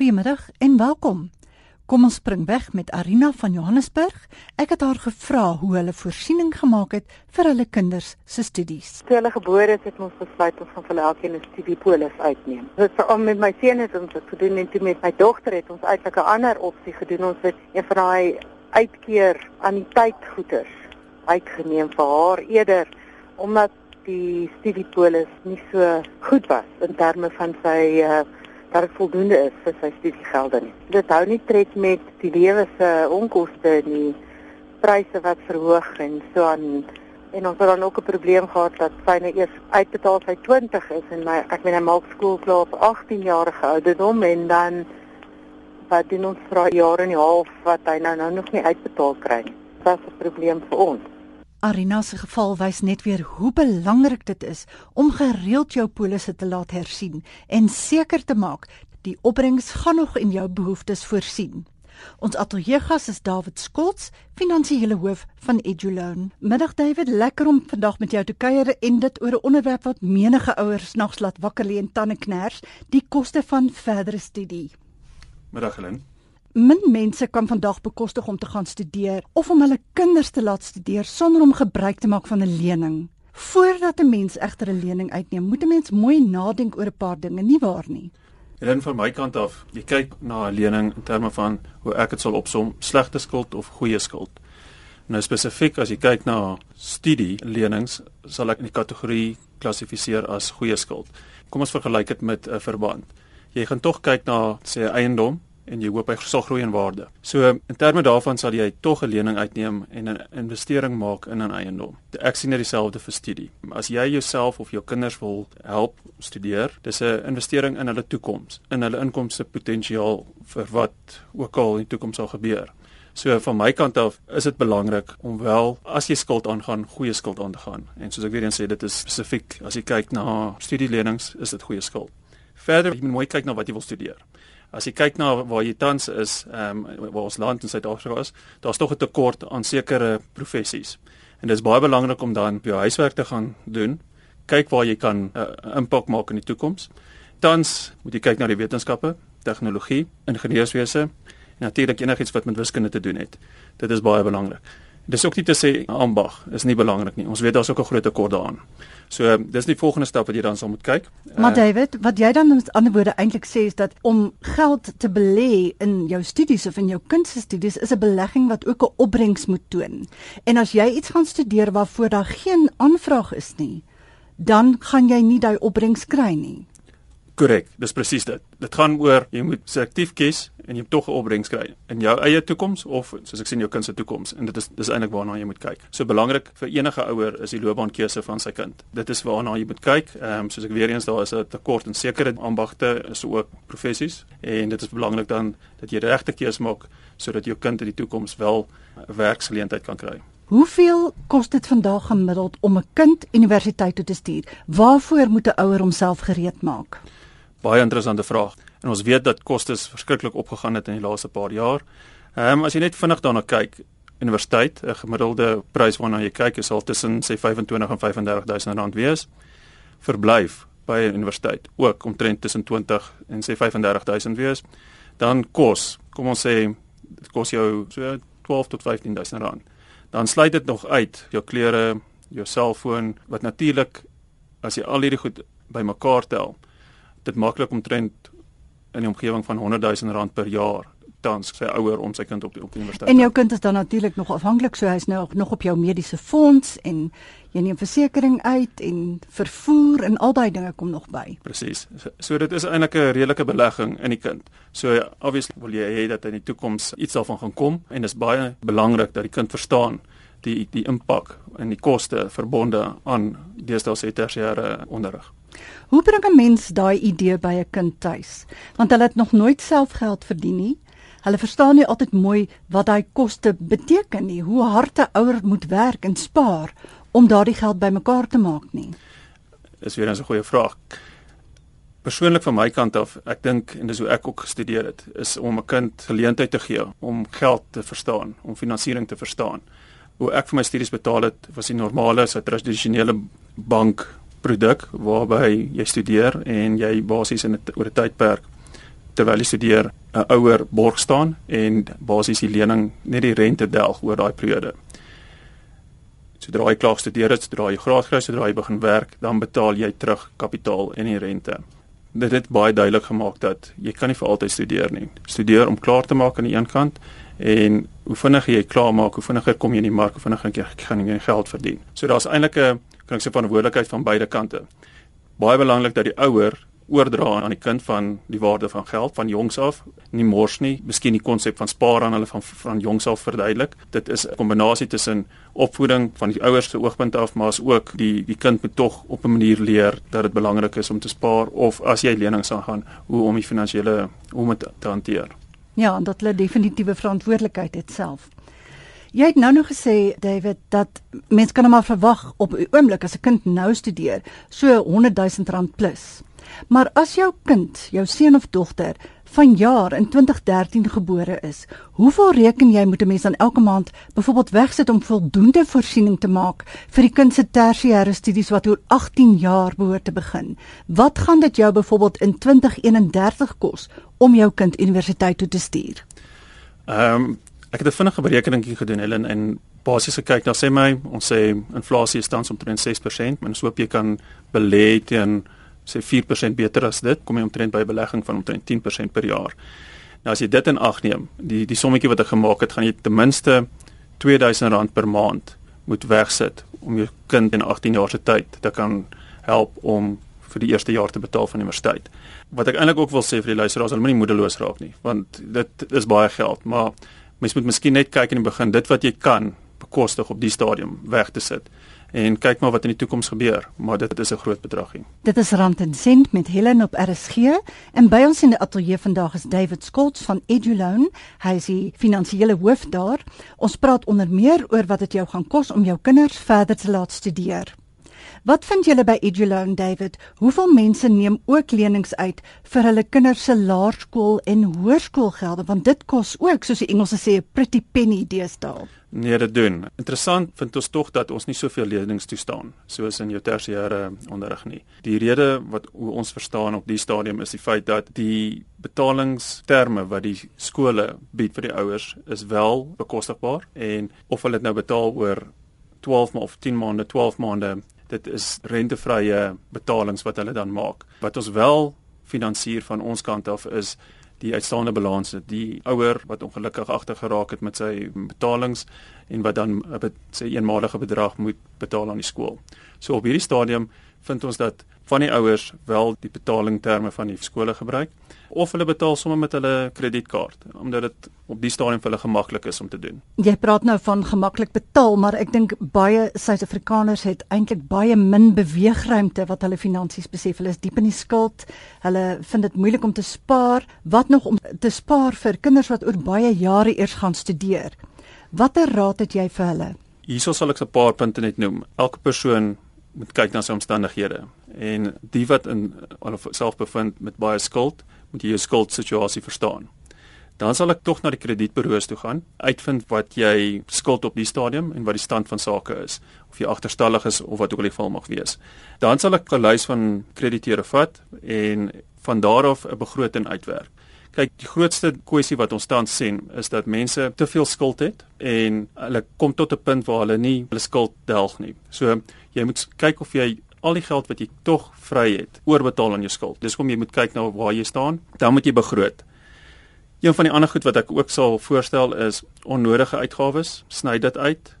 Goeiemiddag en welkom. Kom ons spring weg met Arina van Johannesburg. Ek het haar gevra hoe hulle voorsiening gemaak het vir hulle kinders se studies. Toe hulle gebore is, het ons besluit ons gaan vir elkeen 'n studiepolis uitneem. Dit vir om met my seun het ons dit gedoen en toe met my dogter het ons eintlik 'n ander opsie gedoen. Ons het een van daai uitkeer aan die tydgoeders uitgeneem vir haar eerder omdat die studiepolis nie so goed was in terme van sy uh, dat dit voldoende is vir sy studiegelde nie. Dit hou nie tred met die lewe se onkoste nie, pryse wat verhoog en so aan en ons het dan ook 'n probleem gehad dat sy nou eers uitbetaal sy 20 is en my ek meen hy maak skool klaar op 18 jarige ouderdom en dan wat doen ons vir 'n jaar en 'n half wat hy nou nou nog nie uitbetaal kry nie. Dit is 'n probleem vir ons. Arina se geval wys net weer hoe belangrik dit is om gereeld jou polisse te laat hersien en seker te maak die opbrengs gaan nog in jou behoeftes voorsien. Ons ateljeegas is David Skots, finansiële hoof van Eduloan. Middag David, lekker om vandag met jou te kuier en dit oor 'n onderwerp wat menige ouers nags laat wakker lê en tande kners, die koste van verdere studie. Middag Helen. Min mense kan vandag bekostig om te gaan studeer of om hulle kinders te laat studeer sonder om gebruik te maak van 'n lening. Voordat 'n mens egter 'n lening uitneem, moet 'n mens mooi nadink oor 'n paar dinge, nie waar nie? En van my kant af, jy kyk na 'n lening in terme van hoe ek dit sal opsom, slegte skuld of goeie skuld. Nou spesifiek as jy kyk na studie lenings, sal ek in die kategorie klassifiseer as goeie skuld. Kom ons vergelyk dit met 'n verband. Jy gaan tog kyk na sê eiendom en jy hoop hy sal groei in waarde. So in terme daarvan sal jy tog 'n lening uitneem en 'n investering maak in 'n eiendom. Ek sien dit dieselfde vir studie. As jy jouself of jou kinders wil help studeer, dis 'n investering in hulle toekoms, in hulle inkomste potensiaal vir wat ook al in die toekoms sal gebeur. So van my kant af is dit belangrik om wel as jy skuld aangaan, goeie skuld aan te gaan. En soos ek weer eens sê, dit is spesifiek as jy kyk na studielenings, is dit goeie skuld. Verder, jy moet mooi kyk na wat jy wil studeer. As jy kyk na waar jy tans is, ehm um, waar ons land in Suid-Afrika is, daar's tog 'n tekort aan sekere professies. En dit is baie belangrik om dan jou huiswerk te gaan doen. Kyk waar jy kan 'n uh, impak maak in die toekoms. Tans moet jy kyk na die wetenskappe, tegnologie, ingenieurswese en natuurlik enigiets wat met wiskunde te doen het. Dit is baie belangrik. Dis ook nie te sê ambag is nie belangrik nie. Ons weet daar's ook 'n groot tekort daaraan. So dis die volgende stap wat jy dan sal moet kyk. Maar uh, David, wat jy dan met ander woorde eintlik sê is dat om geld te belê in jou studies of in jou kunststudies is 'n belegging wat ook 'n opbrengs moet toon. En as jy iets gaan studeer waarvoor daar geen aanvraag is nie, dan gaan jy nie daai opbrengs kry nie. Korrek, dis presies dit. Dit gaan oor jy moet selektief kies en jy moet tog 'n opbrengs kry in jou eie toekoms of soos ek sien jou kind se toekoms en dit is dis eintlik waarna jy moet kyk. So belangrik vir enige ouer is die loopbaankeuse van sy kind. Dit is waarna jy moet kyk. Ehm um, soos ek weer eens daar is 'n tekort in sekere ambagte is ook professies en dit is belangrik dan dat jy die regte keuse maak sodat jou kind in die toekoms wel 'n werksgeleentheid kan kry. Hoeveel kos dit vandag gemiddeld om 'n kind universiteit toe te stuur? Waarvoor moet 'n ouer homself gereed maak? Baie interessante vraag. En ons weet dat kostes verskriklik opgegaan het in die laaste paar jaar. Ehm um, as jy net vinnig daarna kyk, universiteit, 'n gemiddelde prys waarna jy kyk is al tussen sê 25 en 35000 rand wees. Verblyf by 'n universiteit ook omtrent tussen 20 en sê 35000 wees. Dan kos, kom ons sê dit kos jou so 12 tot 15000 rand. Dan sluit dit nog uit jou klere, jou selfoon wat natuurlik as jy al hierdie goed bymekaar tel, dit maklik omtrent in die omgewing van 100 000 rand per jaar tans sy ouer om sy kind op die, op die universiteit. En jou kind is dan natuurlik nog afhanklik, so hy's nou nog op jou mediese fonds en jy neem versekerings uit en vervoer en al daai dinge kom nog by. Presies. So, so dit is eintlik 'n redelike belegging in die kind. So obviously wil jy hê dat in die toekoms iets daarvan gaan kom en dit is baie belangrik dat die kind verstaan die die impak en die koste verbonde aan deesdae se tersiêre onderrig. Hoe bring 'n mens daai idee by 'n kind tuis? Want hulle het nog nooit self geld verdien nie. Hulle verstaan nie altyd mooi wat daai koste beteken nie, hoe hard 'n ouer moet werk en spaar om daardie geld bymekaar te maak nie. Dis weer 'n goeie vraag. Persoonlik van my kant af, ek dink en dis hoe ek ook gestudeer het, is om 'n kind geleentheid te gee om geld te verstaan, om finansiering te verstaan. Hoe ek vir my studies betaal het, was die normale, so tradisionele bank produk waarby jy studeer en jy basies in 'n oor 'n tydperk terwyl jy studeer 'n ouer borg staan en basies die lening net die rente delg oor daai periode. Sodra jy klaar gestudeer het, sodra jy graad kry, sodra jy begin werk, dan betaal jy terug kapitaal en die rente. Dit het baie duidelik gemaak dat jy kan nie vir altyd studeer nie. Studeer om klaar te maak aan die een kant en hoe vinniger jy klaar maak, hoe vinniger kom jy in die mark, hoe vinniger jy gaan jy geld verdien. So daar's eintlik 'n kan ek sê verantwoordelikheid van beide kante. Baie belangrik dat die ouer oordra aan die kind van die waarde van geld van jongs af, nie mors nie, miskien die konsep van spaar aan hulle van van jongs af verduidelik. Dit is 'n kombinasie tussen opvoeding van die ouers se oogpunt af, maar as ook die die kind moet tog op 'n manier leer dat dit belangrik is om te spaar of as jy lenings aangaan, hoe om die finansiële om dit te hanteer. Ja, en dat hulle definitiewe verantwoordelikheid het self. Jy het nou nog gesê David dat mense kan maar verwag op 'n oomblik as 'n kind nou studeer, so 100 000 rand plus. Maar as jou kind, jou seun of dogter van jaar in 2013 gebore is, hoeveel reken jy moet 'n mens dan elke maand byvoorbeeld wegsit om voldoende voorsiening te maak vir die kind se tersiêre studies wat oor 18 jaar behoort te begin? Wat gaan dit jou byvoorbeeld in 2031 kos om jou kind universiteit toe te stuur? Ehm um, ek het 'n vinnige berekening gedoen Helen en basies gekyk na sê my ons sê inflasie is tans omtrent 6%, maar ons hoop jy kan belê teen sê 4% beter as dit, kom jy omtrent by belegging van omtrent 10% per jaar. Nou as jy dit in ag neem, die die sommetjie wat ek gemaak het, gaan jy ten minste R2000 per maand moet wegsit om jou kind in 18 jaar se tyd te kan help om vir die eerste jaar te betaal van universiteit. Wat ek eintlik ook wil sê vir die luisteraars, hulle moenie moedeloos raak nie, want dit is baie geld, maar mens moet miskien net kyk in die begin dit wat jy kan bekostig op die stadium weg te sit en kyk maar wat in die toekoms gebeur, maar dit is 'n groot bedragie. Dit is Rand en Sent met Helen op RSG en by ons in die ateljee vandag is David Skolts van Eduloan. Hy is die finansiële hoof daar. Ons praat onder meer oor wat dit jou gaan kos om jou kinders verder te laat studeer. Wat vind julle by Eduloan David? Hoeveel mense neem ook lenings uit vir hulle kinders se laerskool en hoërskoolgelde want dit kos ook soos die Engelse sê 'n pretty penny deesdae. Nee, dit doen. Interessant vind ons tog dat ons nie soveel lenings toestaan soos in jou tersiêre onderrig nie. Die rede wat ons verstaan op die stadium is die feit dat die betalingsterme wat die skole bied vir die ouers is wel bekostigbaar en of hulle dit nou betaal oor 12 maande of 10 maande, 12 maande, dit is rentevrye betalings wat hulle dan maak. Wat ons wel finansier van ons kant af is die uitstaande balans het die ouer wat ongelukkig agter geraak het met sy betalings en wat dan sy eenmalige bedrag moet betaal aan die skool. So op hierdie stadium vind ons dat van die ouers wel die betalingterme van die skole gebruik of hulle betaal sommer met hulle kredietkaart omdat dit op die stadium vir hulle gemaklik is om te doen. Jy praat nou van gemaklik betaal, maar ek dink baie Suid-Afrikaners het eintlik baie min beweegruimte wat hulle finansies besef. Hulle is diep in die skuld. Hulle vind dit moeilik om te spaar. Wat nog om te spaar vir kinders wat oor baie jare eers gaan studeer? Watter raad het jy vir hulle? Hierso sal ek 'n paar punte net noem. Elke persoon moet kyk na sy omstandighede en die wat in self bevind met baie skuld moet jy jou skuldsituasie verstaan. Dan sal ek tog na die kredietburo's toe gaan, uitvind wat jy skuld op die stadium en wat die stand van sake is, of jy agterstallig is of wat ook al die geval mag wees. Dan sal ek 'n lys van krediteure vat en van daar af 'n begroting uitwerk. Kyk, die grootste kwessie wat ons tans sien is dat mense te veel skuld het en hulle kom tot 'n punt waar hulle nie hulle skuld delg nie. So jy moet kyk of jy al die geld wat jy tog vry het, oorbetaal aan jou skuld. Dis hoekom jy moet kyk na waar jy staan. Dan moet jy begroot. Een van die ander goed wat ek ook sal voorstel is onnodige uitgawes, sny dit uit.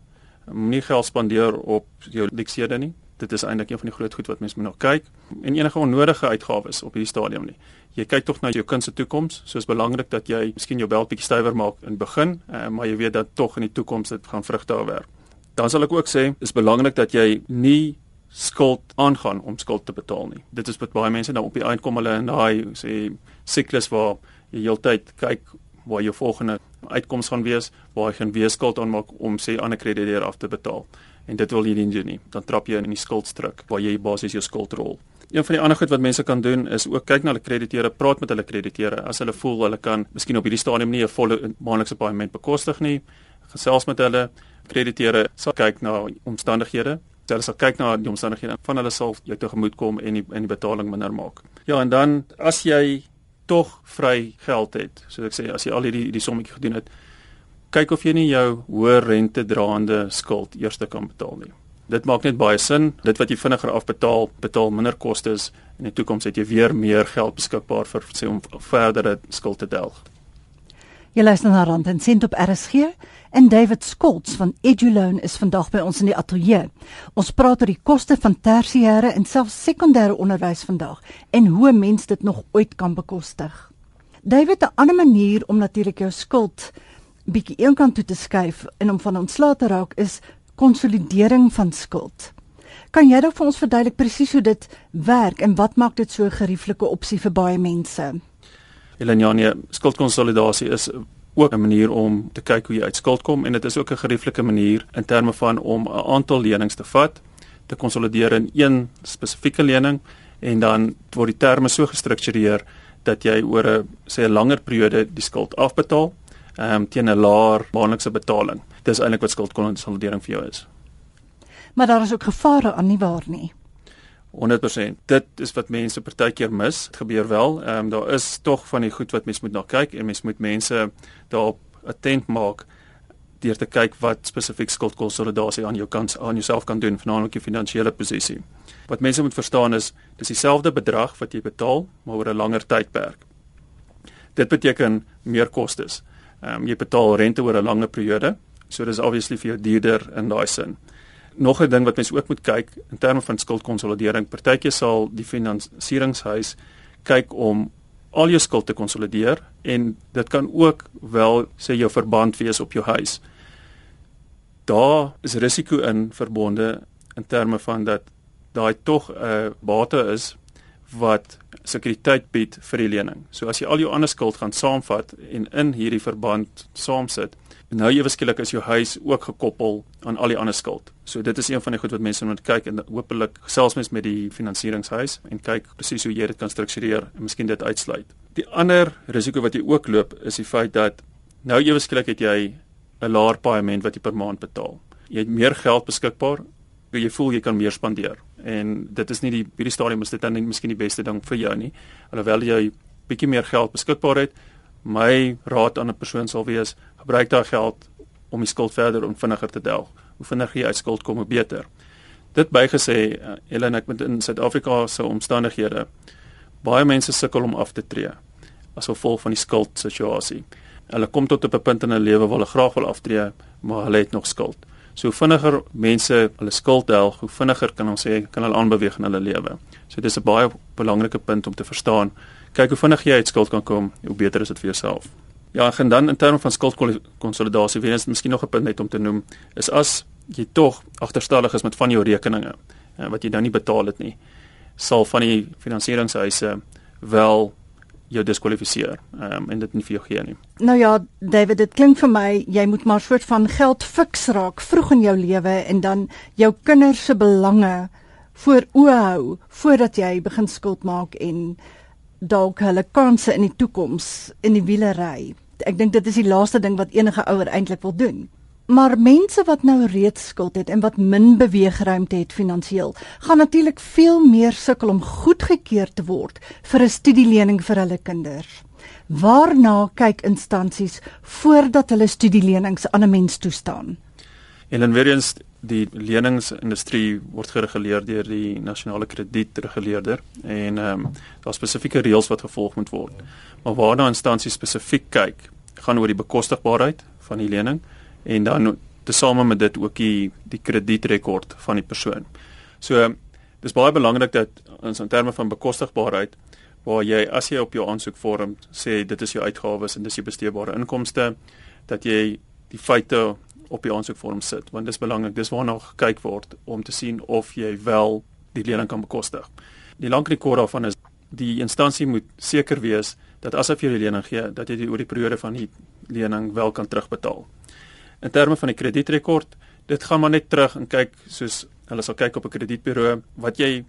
Moenie geld spandeer op jou leksede nie. Dit is eintlik een van die groot goed wat mense moet na kyk. En enige onnodige uitgawes op hierdie stadium nie. Jy kyk tog na jou kind se toekoms, so is belangrik dat jy miskien jou belt bietjie stywer maak in begin, uh, maar jy weet dat tog in die toekoms dit gaan vrugte afwerp. Dan sal ek ook sê, is belangrik dat jy nie skuld aangaan om skuld te betaal nie. Dit is wat baie mense nou op die eind kom hulle in daai sê siklus waar jy heeltyd kyk waar jou volgende uitkoms gaan wees, waar jy gaan weer skuld aanmaak om sê ander krediteure af te betaal. En dit wil jy nie doen nie. Dan trap jy in die skuldstruk waar jy basies jou skuld rol. Een van die ander goed wat mense kan doen is ook kyk na hulle krediteure, praat met hulle krediteure. As hulle voel hulle kan miskien op hierdie stadium nie 'n volle maandelikse paaiement bekostig nie, gesels met hulle krediteure, sal kyk na omstandighede hulle sal kyk na die omstandighede van hulle sal jou tegemoet kom en die en die betaling minder maak. Ja, en dan as jy tog vry geld het, so ek sê as jy al hierdie die sommetjie gedoen het, kyk of jy nie jou hoë rente draande skuld eers kan betaal nie. Dit maak net baie sin. Dit wat jy vinniger afbetaal, betaal minder kostes en in die toekoms het jy weer meer geld beskikbaar vir sê om verdere skuld te delg. Jy luister na Rand en Sent op RSG en David Skolts van Eduloan is vandag by ons in die ateljee. Ons praat oor die koste van tersiêre en selfs sekondêre onderwys vandag en hoe 'n mens dit nog ooit kan bekostig. David, 'n ander manier om natuurlik jou skuld bietjie eenkant toe te skuif en om van ontslae te raak is konsolidering van skuld. Kan jy dalk vir ons verduidelik presies hoe dit werk en wat maak dit so 'n gerieflike opsie vir baie mense? Elenianie, skuldkonsolidasie is ook 'n manier om te kyk hoe jy uit skuld kom en dit is ook 'n gerieflike manier in terme van om 'n aantal lenings te vat, te konsolideer in een spesifieke lening en dan word die terme so gestruktureer dat jy oor 'n sê 'n langer periode die skuld afbetaal um, teen 'n laer maandelikse betaling. Dis eintlik wat skuldkonsolidering vir jou is. Maar daar is ook gevare aan nie waar nie. 100%. Dit is wat mense partykeer mis. Dit gebeur wel. Ehm um, daar is tog van die goed wat mense moet na kyk en mense moet mense daarop attent maak deur te kyk wat spesifiek skuldkonsolidasie aan jou kant aan jouself kan doen, veral jou finansiële posisie. Wat mense moet verstaan is dis dieselfde bedrag wat jy betaal, maar oor 'n langer tydperk. Dit beteken meer kostes. Ehm um, jy betaal rente oor 'n langer periode, so dis obviously vir jou duurder in daai sin nog 'n ding wat mens ook moet kyk in terme van skuldkonsolidering. Partykeer sal die finansieringshuis kyk om al jou skuld te konsolideer en dit kan ook wel sê jou verband wees op jou huis. Daar is risiko in verbonde in terme van dat daai tog 'n bate is wat sekuriteit bied vir die lening. So as jy al jou ander skuld gaan saamvat en in hierdie verband saamsit, nou ewe skielik is jou huis ook gekoppel aan al die ander skuld. So dit is een van die goed wat mense moet kyk en hopelik gesels mens met die finansieringshuis en kyk presies hoe jy dit kan struktureer en miskien dit uitsluit. Die ander risiko wat jy ook loop is die feit dat nou ewe skielik het jy 'n laer paaiement wat jy per maand betaal. Jy het meer geld beskikbaar, jy voel jy kan meer spandeer en dit is nie die hierdie stadium is dit dan nie miskien die beste ding vir jou nie. Alhoewel jy bietjie meer geld beskikbaar het, my raad aan 'n persoon sal wees gebruik daai geld om die skuld verder om vinniger te delg. Hoe vinniger jy uit skuld kom, hoe beter. Dit bygesê, uh, Helen, ek met in Suid-Afrika se omstandighede baie mense sukkel om af te tree as gevolg van die skuld situasie. Hulle kom tot op 'n punt in hulle lewe waar hulle graag wil aftree, maar hulle het nog skuld. So vinniger mense hulle skuld delg, hoe vinniger kan ons sê kan hulle aanbeweeg in hulle lewe. So dis 'n baie belangrike punt om te verstaan. Kyk hoe vinnig jy uit skuld kan kom, hoe beter is dit vir jouself. Ja, en dan in terme van skuldkonsolidasie, weer is miskien nog 'n punt net om te noem, is as jy tog agterstallig is met van jou rekeninge eh, wat jy nou nie betaal het nie, sal van die finansieringshuise wel jou diskwalifiseer um, en dit nie vir jou gee nie. Nou ja, David, dit klink vir my jy moet maar soort van geld fiks raak vroeg in jou lewe en dan jou kinders se belange voor oë hou voordat jy begin skuld maak en dalk hulle kansse in die toekoms in die wiele ry. Ek dink dit is die laaste ding wat enige ouer eintlik wil doen. Maar mense wat nou reeds skuld het en wat min beweegruimte het finansiëel, gaan natuurlik veel meer sukkel om goedgekeur te word vir 'n studielening vir hulle kinders. Waarna kyk instansies voordat hulle studielenings aan 'n mens toestaan? Ellen Verians die leningsindustrie word gereguleer deur die nasionale kredietreguleerder en ehm um, daar spesifieke reëls wat gevolg moet word. Maar waarna instansies spesifiek kyk, gaan oor die bekostigbaarheid van die lening en dan tesame met dit ook die die kredietrekord van die persoon. So dis baie belangrik dat in terme van bekostigbaarheid waar jy as jy op jou aansoekvorm sê dit is jou uitgawes en dis jou besteedbare inkomste dat jy die feite op die aansoekvorm sit want dit is belangrik dis waarna gekyk word om te sien of jy wel die lening kan bekostig. Die lang rekord daarvan is die instansie moet seker wees dat as vir jou die lening gee dat jy die oor die periode van die lening wel kan terugbetaal. In terme van die kredietrekord, dit gaan maar net terug en kyk soos hulle sal kyk op 'n kredietburo wat jy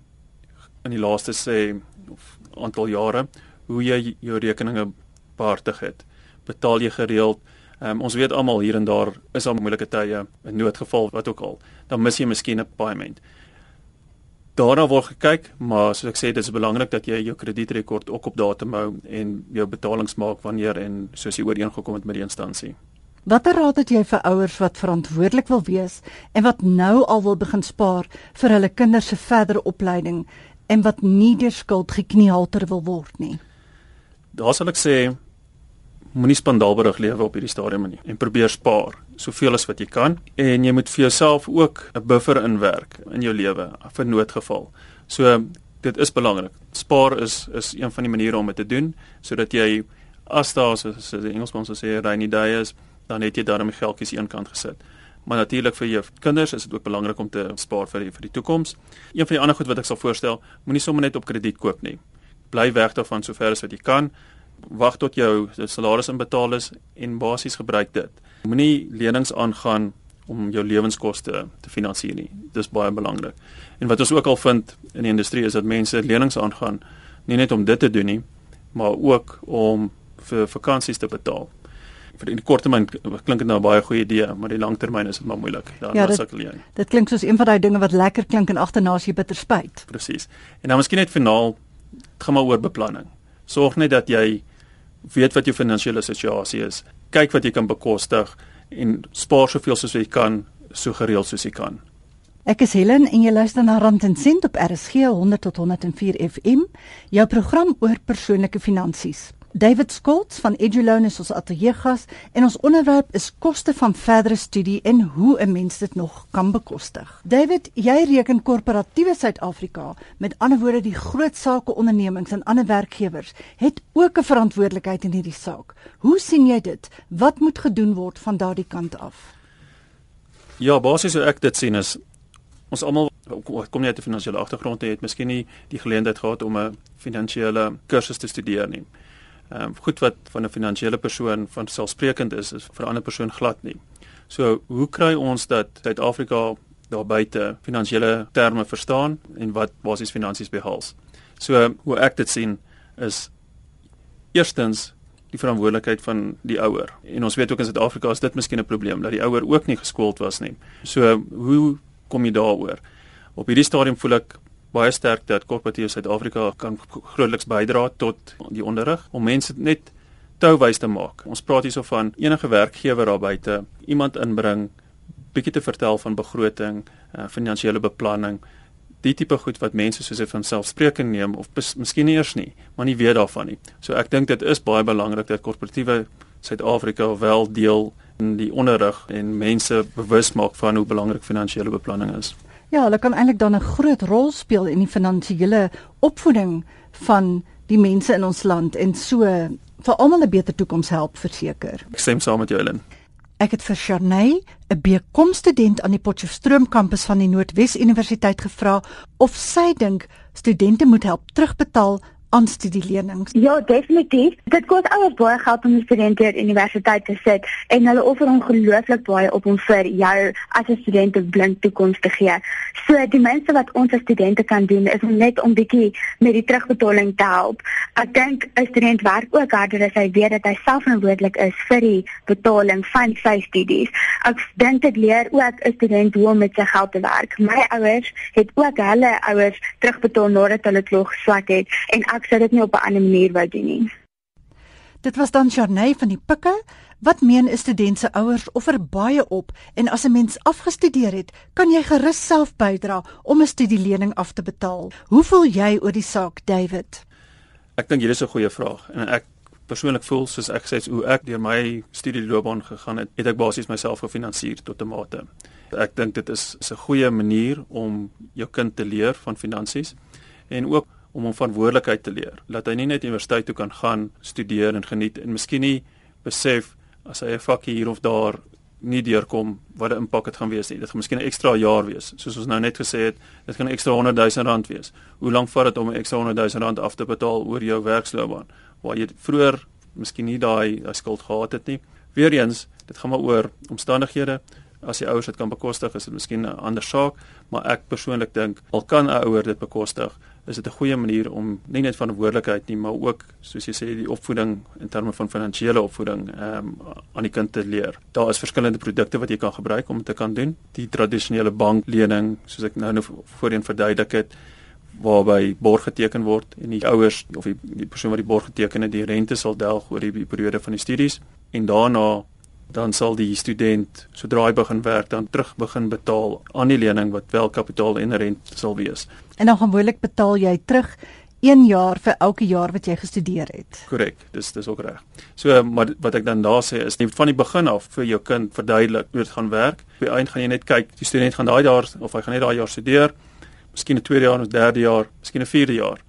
in die laaste sê of aantal jare hoe jy jou rekeninge behartig het. Betaal jy gereeld? Um, ons weet almal hier en daar is al moeilike tye, 'n noodgeval wat ook al. Dan mis jy miskien 'n payment. Daarna word gekyk, maar soos ek sê, dit is belangrik dat jy jou kredietrekord ook op datum hou en jou betalings maak wanneer en soos jy ooreengekom het met die instansie. Watter raad het jy vir ouers wat verantwoordelik wil wees en wat nou al wil begin spaar vir hulle kinders se verdere opleiding en wat nie deur skuld gekniehalter wil word nie? Daar sal ek sê moenie spandaalberig lewe op hierdie stadium nie en probeer spaar soveel as wat jy kan en jy moet vir jouself ook 'n buffer inwerk in jou lewe vir noodgeval. So dit is belangrik. Spaar is is een van die maniere om dit te doen sodat jy as daar so so die Engelsman sou sê rainy day is, dan het jy daarmee geldjies eenkant gesit. Maar natuurlik vir jou kinders is dit ook belangrik om te spaar vir die, vir die toekoms. Een van die ander goed wat ek sal voorstel, moenie sommer net op krediet koop nie. Bly weg daarvan sover as wat jy kan wag tot jou salaris inbetaal is en basies gebruik dit. Moenie lenings aangaan om jou lewenskoste te finansier nie. Dis baie belangrik. En wat ons ook al vind in die industrie is dat mense lenings aangaan nie net om dit te doen nie, maar ook om vir vakansies te betaal. Vir die korttermyn klink dit nou 'n baie goeie idee, maar die langtermyn is dit maar moeilik. Daar ja, sukkel jy. Dit klink soos een van daai dinge wat lekker klink en agterna as jy bitter spyt. Presies. En dan miskien net finaal gaan maar oor beplanning. Sorg net dat jy weet wat jou finansiële situasie is, kyk wat jy kan bekostig en spaar soveel soos jy kan, so gereeld soos jy kan. Ek is Helen en jy luister na Rand en Sent op RSG 100 tot 104 FM, jou program oor persoonlike finansies. David Skolts van Eduloan is ons ateljeegas en ons onderwerp is koste van verdere studie en hoe 'n mens dit nog kan bekostig. David, jy reken korporatiewe Suid-Afrika, met ander woorde die groot sake ondernemings en ander werkgewers, het ook 'n verantwoordelikheid in hierdie saak. Hoe sien jy dit? Wat moet gedoen word van daardie kant af? Ja, basies hoe ek dit sien is ons almal kom nie uit 'n finansiële agtergrond en het miskien nie die geleentheid gehad om 'n finansiële kursus te studeer nie ehm um, goed wat van 'n finansiële persoon van selfsprekend is, is vir 'n ander persoon glad nie. So, hoe kry ons dat Suid-Afrika daar buite finansiële terme verstaan en wat basies finansies behels? So, hoe ek dit sien is eerstens die verantwoordelikheid van die ouer. En ons weet ook in Suid-Afrika is dit miskien 'n probleem dat die ouer ook nie geskoold was nie. So, hoe kom jy daaroor? Op hierdie stadium voel ek baie sterk dat korporatiewe Suid-Afrika kan grootliks bydra tot die onderrig om mense net touwys te maak. Ons praat hierso van enige werkgewer daar buite, iemand inbring, bietjie te vertel van begroting, uh, finansiële beplanning, die tipe goed wat mense soos hy van selfspreking neem of bes, miskien nie eers nie, maar nie weet daarvan nie. So ek dink dit is baie belangrik dat korporatiewe Suid-Afrika wel deel in die onderrig en mense bewus maak van hoe belangrik finansiële beplanning is. Ja, hulle kan eintlik dan 'n groot rol speel in die finansiële opvoeding van die mense in ons land en so vir almal 'n beter toekoms help verseker. Ek stem saam met jou, Helen. Ek het vir Sharney, 'n BCom student aan die Potchefstroom kampus van die Noordwes Universiteit gevra of sy dink studente moet help terugbetaal aan studielenings? Ja, definitief. Dit kos ouers baie geld om 'n student hier universiteit te sit en hulle offer ongelooflik baie op om vir jou as 'n student 'n blink toekoms te gee. So die mense wat ons as studente kan doen is om net om bietjie met die terugbetaling te help. Ek dink 'n student werk ook harder as hy weet dat hy self verantwoordelik is vir die betaling van sy studies. Ek dink dit leer ook 'n student hoe om met sy geld te werk. My ouers het ook hulle ouers terugbetaal nadat hulle klog swak het en ek ek sou dit nie op 'n ander manier wou doen nie. Dit was dan Charney van die Pikke. Wat meen 'n student se ouers offer baie op en as 'n mens afgestudeer het, kan jy gerus self bydra om 'n studielening af te betaal. Hoe voel jy oor die saak, David? Ek dink hierdie is 'n goeie vraag en ek persoonlik voel soos ek sê hoe ek deur my studieloopbaan gegaan het, het ek basies myself gefinansier tot 'n mate. Ek dink dit is 'n goeie manier om jou kind te leer van finansies en ook om hom verantwoordelikheid te leer. Laat hy nie net universiteit toe kan gaan studeer en geniet en miskien nie besef as hy 'n vakkie hier of daar nie deurkom wat die impak het gaan wees nie. Dit gaan miskien 'n ekstra jaar wees. Soos ons nou net gesê het, dit kan 'n ekstra 100 000 rand wees. Hoe lank vat dit om 'n ekstra 100 000 rand af te betaal oor jou werksloopbaan waar jy vroeër miskien nie daai skuld gehad het nie. Weereens, dit gaan maar oor omstandighede as die ouers dit kan bekostig is dit miskien 'n ander saak, maar ek persoonlik dink al kan 'n ouer dit bekostig, is dit 'n goeie manier om nie net verantwoordelikheid nie, maar ook soos jy sê die opvoeding in terme van finansiële opvoeding ehm um, aan die kind te leer. Daar is verskillende produkte wat jy kan gebruik om dit te kan doen. Die tradisionele banklening, soos ek nou nou voorheen verduidelik het, waarby borg geteken word en die ouers of die, die persoon wat die borg geteken het, die rente sal delg oor die periode van die studies en daarna dan sal die student sodra hy begin werk dan terug begin betaal aan die lening wat wel kapitaal en rente sal wees. En dan gewoonlik betaal jy terug 1 jaar vir elke jaar wat jy gestudeer het. Korrek, dis dis ook reg. So maar wat ek dan daar sê is net van die begin af vir jou kind verduidelik hoe dit gaan werk. Die eind gaan jy net kyk, die student gaan daai jaar of hy gaan net daai jaar studeer, miskien 'n tweede jaar of derde jaar, miskien 'n vierde jaar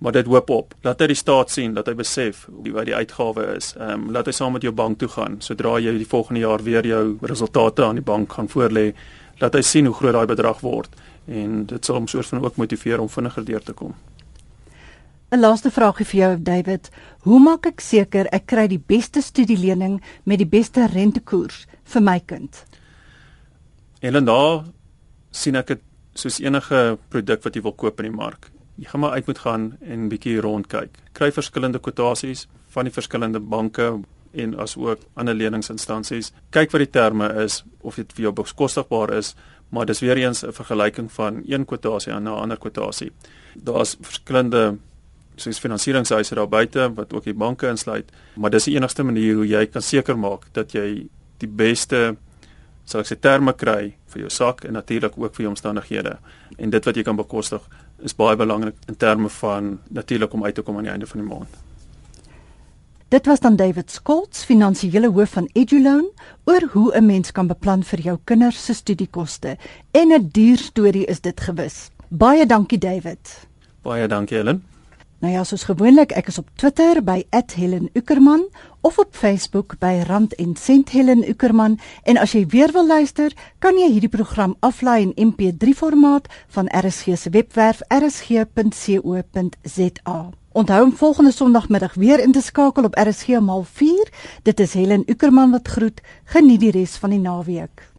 maar dit hoop op. Laat hy die staat sien dat hy besef die wat die uitgawe is. Ehm um, laat hy saam met jou bank toe gaan sodra jy die volgende jaar weer jou resultate aan die bank gaan voorlê. Laat hy sien hoe groot daai bedrag word en dit sal hom soort van ook motiveer om vinniger deur te kom. 'n Laaste vraagie vir jou David, hoe maak ek seker ek kry die beste studielening met die beste rentekoers vir my kind? En dan sien ek dit soos enige produk wat jy wil koop in die mark jy gaan maar uit moet gaan en bietjie rondkyk. Kry verskillende kwotasies van die verskillende banke en as ook ander leningsinstansies. Kyk wat die terme is of dit vir jou bekostigbaar is, maar dis weer eens 'n vergelyking van een kwotasie aan 'n ander kwotasie. Daar's verskillende soos finansieringshuise daar buite wat ook die banke insluit, maar dis die enigste manier hoe jy kan seker maak dat jy die beste sal ek sê terme kry vir jou sak en natuurlik ook vir jou omstandighede. En dit wat jy kan bekostig is baie belangrik in terme van natuurlik om uit te kom aan die einde van die maand. Dit was dan David Skolts, finansiële hoof van Eduloan, oor hoe 'n mens kan beplan vir jou kinders se studiekoste. En 'n duur storie is dit gewis. Baie dankie David. Baie dankie Helen. Nou ja, soos gewoonlik, ek is op Twitter by @HelenUckerman of op Facebook by Rand en Sent Helen Uckerman en as jy weer wil luister, kan jy hierdie program aflaai in MP3 formaat van RSG se webwerf rsg.co.za. Onthou om volgende Sondagmiddag weer in te skakel op RSG om 04:30. Dit is Helen Uckerman wat groet. Geniet die res van die naweek.